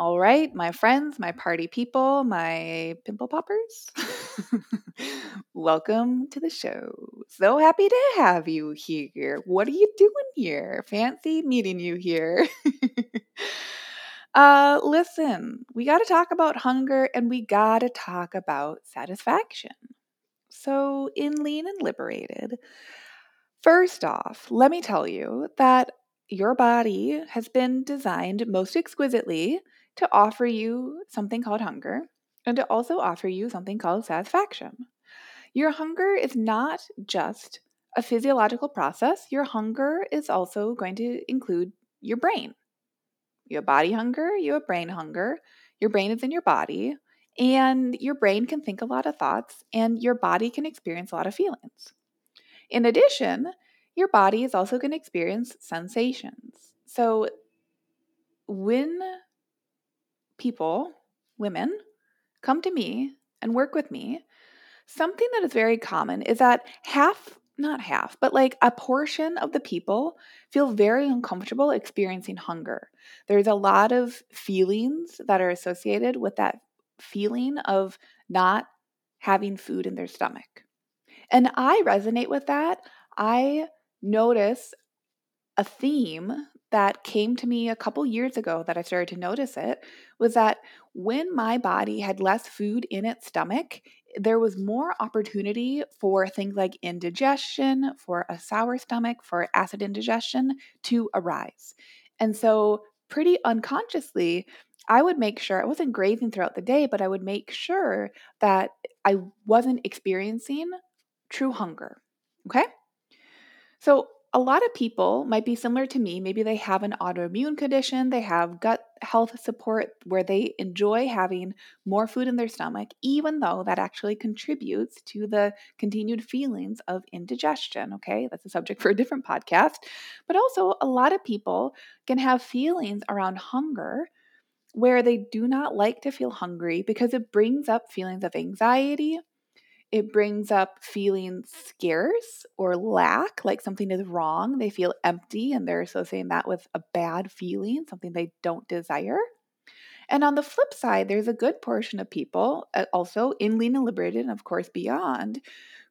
All right, my friends, my party people, my pimple poppers, welcome to the show. So happy to have you here. What are you doing here? Fancy meeting you here. uh, listen, we got to talk about hunger and we got to talk about satisfaction. So, in Lean and Liberated, first off, let me tell you that your body has been designed most exquisitely to offer you something called hunger and to also offer you something called satisfaction. Your hunger is not just a physiological process, your hunger is also going to include your brain. You have body hunger, you have brain hunger. Your brain is in your body, and your brain can think a lot of thoughts, and your body can experience a lot of feelings. In addition, your body is also going to experience sensations. So, when people, women, come to me and work with me, something that is very common is that half, not half, but like a portion of the people feel very uncomfortable experiencing hunger. There's a lot of feelings that are associated with that feeling of not having food in their stomach. And I resonate with that. I notice a theme that came to me a couple years ago that I started to notice it was that when my body had less food in its stomach, there was more opportunity for things like indigestion, for a sour stomach, for acid indigestion to arise. And so, pretty unconsciously, I would make sure I wasn't grazing throughout the day, but I would make sure that I wasn't experiencing true hunger. Okay? So, a lot of people might be similar to me. Maybe they have an autoimmune condition, they have gut health support where they enjoy having more food in their stomach, even though that actually contributes to the continued feelings of indigestion. Okay, that's a subject for a different podcast. But also, a lot of people can have feelings around hunger where they do not like to feel hungry because it brings up feelings of anxiety, it brings up feeling scarce or lack, like something is wrong. They feel empty and they're associating that with a bad feeling, something they don't desire. And on the flip side, there's a good portion of people, uh, also in Lean and Liberated, and of course beyond,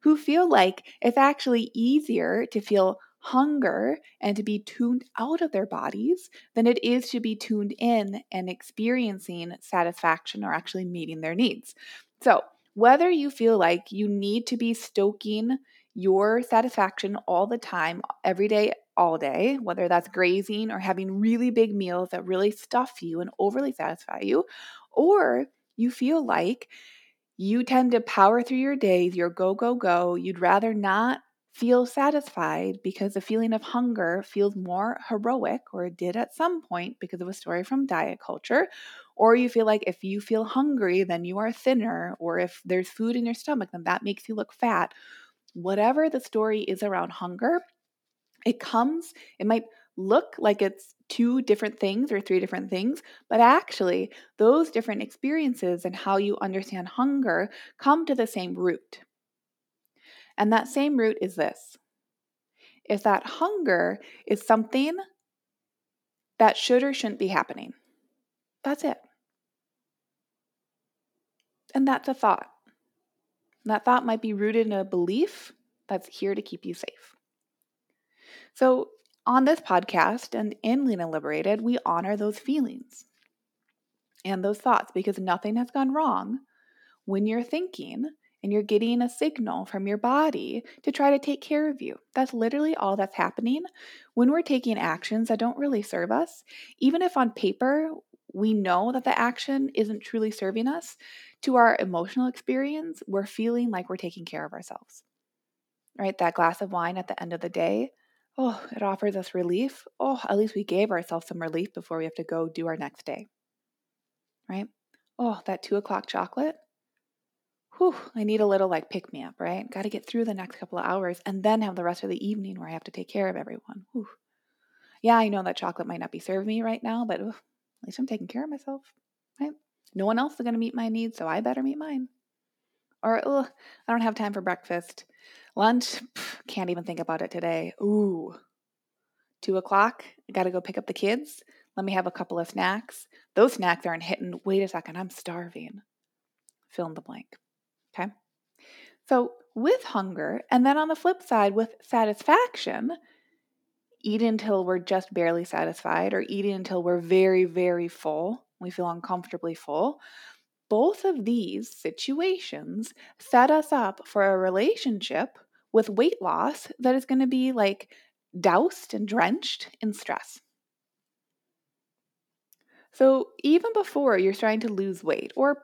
who feel like it's actually easier to feel hunger and to be tuned out of their bodies than it is to be tuned in and experiencing satisfaction or actually meeting their needs. So, whether you feel like you need to be stoking your satisfaction all the time, every day, all day, whether that's grazing or having really big meals that really stuff you and overly satisfy you, or you feel like you tend to power through your days, you're go, go, go, you'd rather not feel satisfied because the feeling of hunger feels more heroic, or it did at some point because of a story from diet culture, or you feel like if you feel hungry, then you are thinner, or if there's food in your stomach, then that makes you look fat. Whatever the story is around hunger, it comes, it might look like it's two different things or three different things, but actually, those different experiences and how you understand hunger come to the same root. And that same root is this is that hunger is something that should or shouldn't be happening. That's it. And that's a thought. that thought might be rooted in a belief that's here to keep you safe. So, on this podcast and in Lean and Liberated, we honor those feelings and those thoughts because nothing has gone wrong when you're thinking and you're getting a signal from your body to try to take care of you. That's literally all that's happening when we're taking actions that don't really serve us. Even if on paper we know that the action isn't truly serving us, to our emotional experience, we're feeling like we're taking care of ourselves. Right? That glass of wine at the end of the day, oh, it offers us relief. Oh, at least we gave ourselves some relief before we have to go do our next day. Right? Oh, that two o'clock chocolate. Whew, I need a little like pick me up, right? Got to get through the next couple of hours and then have the rest of the evening where I have to take care of everyone. Whew. Yeah, I know that chocolate might not be serving me right now, but at least I'm taking care of myself, right? No one else is going to meet my needs, so I better meet mine. Or, ugh, I don't have time for breakfast. Lunch, pff, can't even think about it today. Ooh, two o'clock, I got to go pick up the kids. Let me have a couple of snacks. Those snacks aren't hitting. Wait a second, I'm starving. Fill in the blank. Okay. So, with hunger, and then on the flip side, with satisfaction, eat until we're just barely satisfied or eating until we're very, very full. We feel uncomfortably full. Both of these situations set us up for a relationship with weight loss that is going to be like doused and drenched in stress. So, even before you're starting to lose weight, or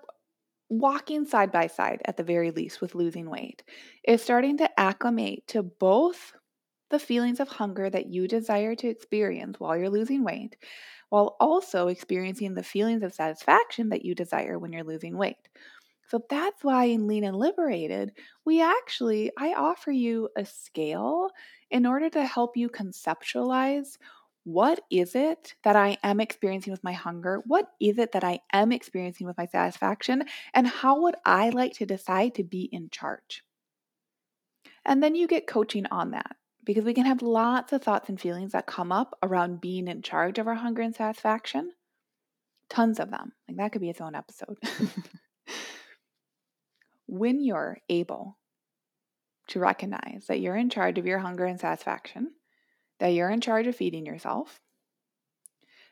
walking side by side at the very least with losing weight, is starting to acclimate to both the feelings of hunger that you desire to experience while you're losing weight, while also experiencing the feelings of satisfaction that you desire when you're losing weight. So that's why in Lean and Liberated, we actually, I offer you a scale in order to help you conceptualize what is it that I am experiencing with my hunger? What is it that I am experiencing with my satisfaction? And how would I like to decide to be in charge? And then you get coaching on that because we can have lots of thoughts and feelings that come up around being in charge of our hunger and satisfaction. Tons of them. Like that could be its own episode. when you're able to recognize that you're in charge of your hunger and satisfaction, that you're in charge of feeding yourself,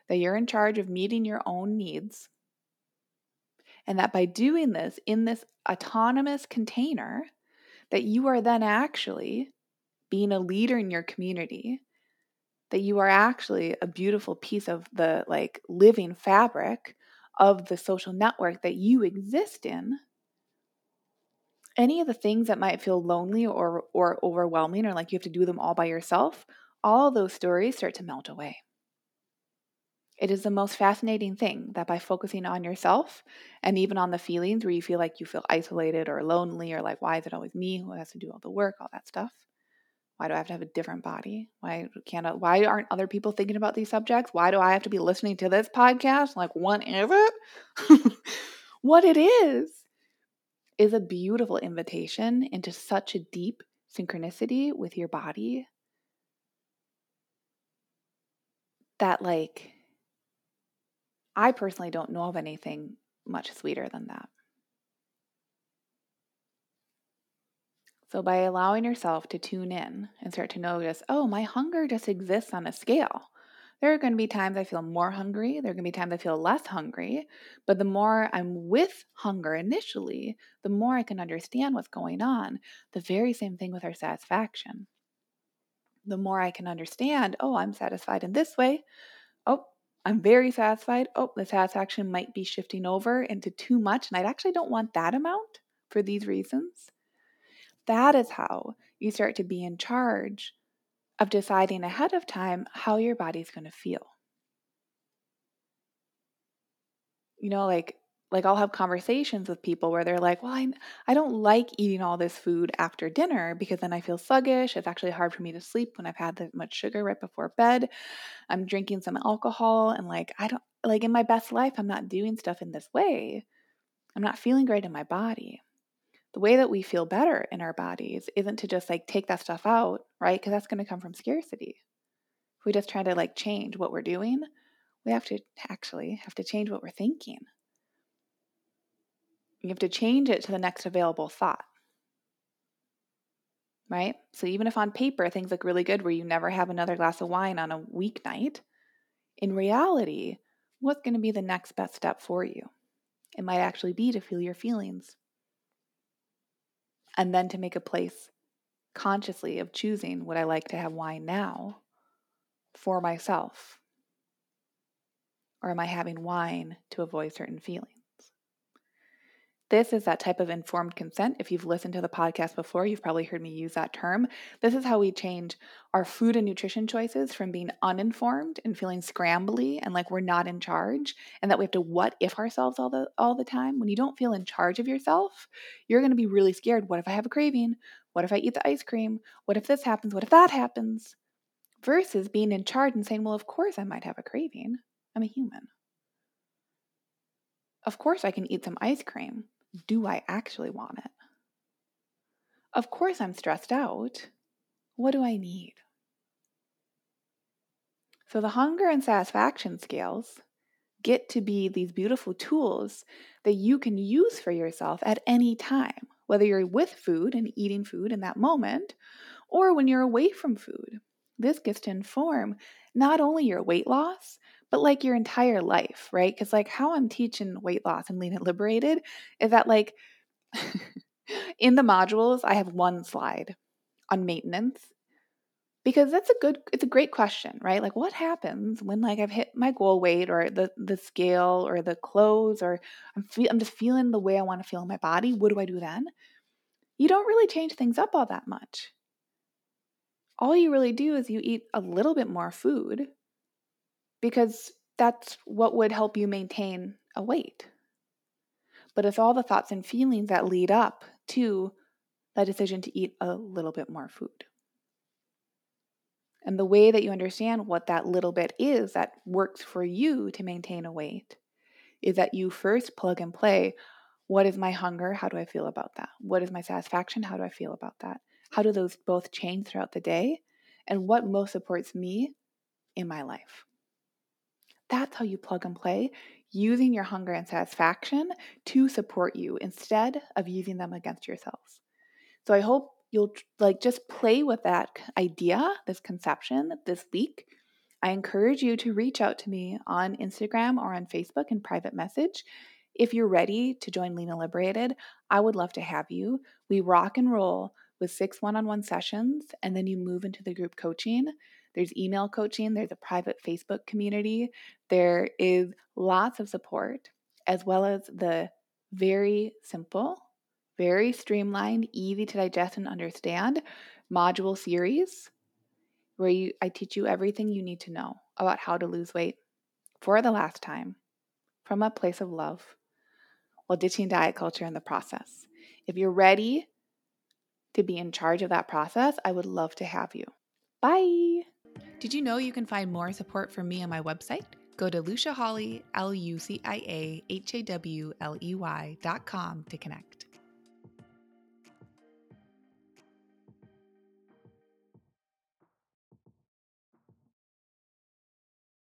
that you're in charge of meeting your own needs, and that by doing this in this autonomous container, that you are then actually being a leader in your community, that you are actually a beautiful piece of the like living fabric of the social network that you exist in. Any of the things that might feel lonely or or overwhelming or like you have to do them all by yourself all those stories start to melt away. It is the most fascinating thing that by focusing on yourself and even on the feelings where you feel like you feel isolated or lonely or like why is it always me who has to do all the work all that stuff why do I have to have a different body? Why can't I, why aren't other people thinking about these subjects? Why do I have to be listening to this podcast? Like is it? what it is is a beautiful invitation into such a deep synchronicity with your body that like I personally don't know of anything much sweeter than that. So, by allowing yourself to tune in and start to notice, oh, my hunger just exists on a scale. There are going to be times I feel more hungry. There are going to be times I feel less hungry. But the more I'm with hunger initially, the more I can understand what's going on. The very same thing with our satisfaction. The more I can understand, oh, I'm satisfied in this way. Oh, I'm very satisfied. Oh, the satisfaction might be shifting over into too much, and I actually don't want that amount for these reasons. That is how you start to be in charge of deciding ahead of time how your body's going to feel. You know, like like I'll have conversations with people where they're like, "Well, I I don't like eating all this food after dinner because then I feel sluggish. It's actually hard for me to sleep when I've had that much sugar right before bed. I'm drinking some alcohol and like I don't like in my best life I'm not doing stuff in this way. I'm not feeling great in my body." The way that we feel better in our bodies isn't to just like take that stuff out, right? Because that's going to come from scarcity. If we just try to like change what we're doing, we have to actually have to change what we're thinking. You have to change it to the next available thought. Right? So even if on paper things look really good where you never have another glass of wine on a weeknight, in reality, what's going to be the next best step for you? It might actually be to feel your feelings and then to make a place consciously of choosing would I like to have wine now for myself? Or am I having wine to avoid certain feelings? This is that type of informed consent. If you've listened to the podcast before, you've probably heard me use that term. This is how we change our food and nutrition choices from being uninformed and feeling scrambly and like we're not in charge and that we have to what if ourselves all the all the time. When you don't feel in charge of yourself, you're going to be really scared. What if I have a craving? What if I eat the ice cream? What if this happens? What if that happens? Versus being in charge and saying, well, of course I might have a craving. I'm a human. Of course I can eat some ice cream. Do I actually want it? Of course I'm stressed out. What do I need? So the hunger and satisfaction scales get to be these beautiful tools that you can use for yourself at any time, whether you're with food and eating food in that moment, or when you're away from food. This gets to inform not only your weight loss, but like your entire life, right? Because, like, how I'm teaching weight loss and lean and liberated is that, like, in the modules, I have one slide on maintenance because that's a good it's a great question right? Like what happens when like i've hit my goal weight or the the scale or the clothes or i'm fe- i'm just feeling the way i want to feel in my body what do i do then? You don't really change things up all that much. All you really do is you eat a little bit more food because that's what would help you maintain a weight. But it's all the thoughts and feelings that lead up to that decision to eat a little bit more food. And the way that you understand what that little bit is that works for you to maintain a weight is that you first plug and play what is my hunger? How do I feel about that? What is my satisfaction? How do I feel about that? How do those both change throughout the day? And what most supports me in my life? That's how you plug and play, using your hunger and satisfaction to support you instead of using them against yourselves. So I hope you'll like just play with that idea, this conception this week. I encourage you to reach out to me on Instagram or on Facebook in private message. If you're ready to join Lean and Liberated, I would love to have you. We rock and roll with six one on one sessions, and then you move into the group coaching. There's email coaching, there's a private Facebook community, there is lots of support, as well as the very simple, very streamlined, easy to digest and understand module series where you, I teach you everything you need to know about how to lose weight for the last time from a place of love while ditching diet culture in the process. If you're ready to be in charge of that process, I would love to have you. Bye. Did you know you can find more support from me on my website? Go to Lucia Hawley, L U C I A H A W L E Y dot com to connect.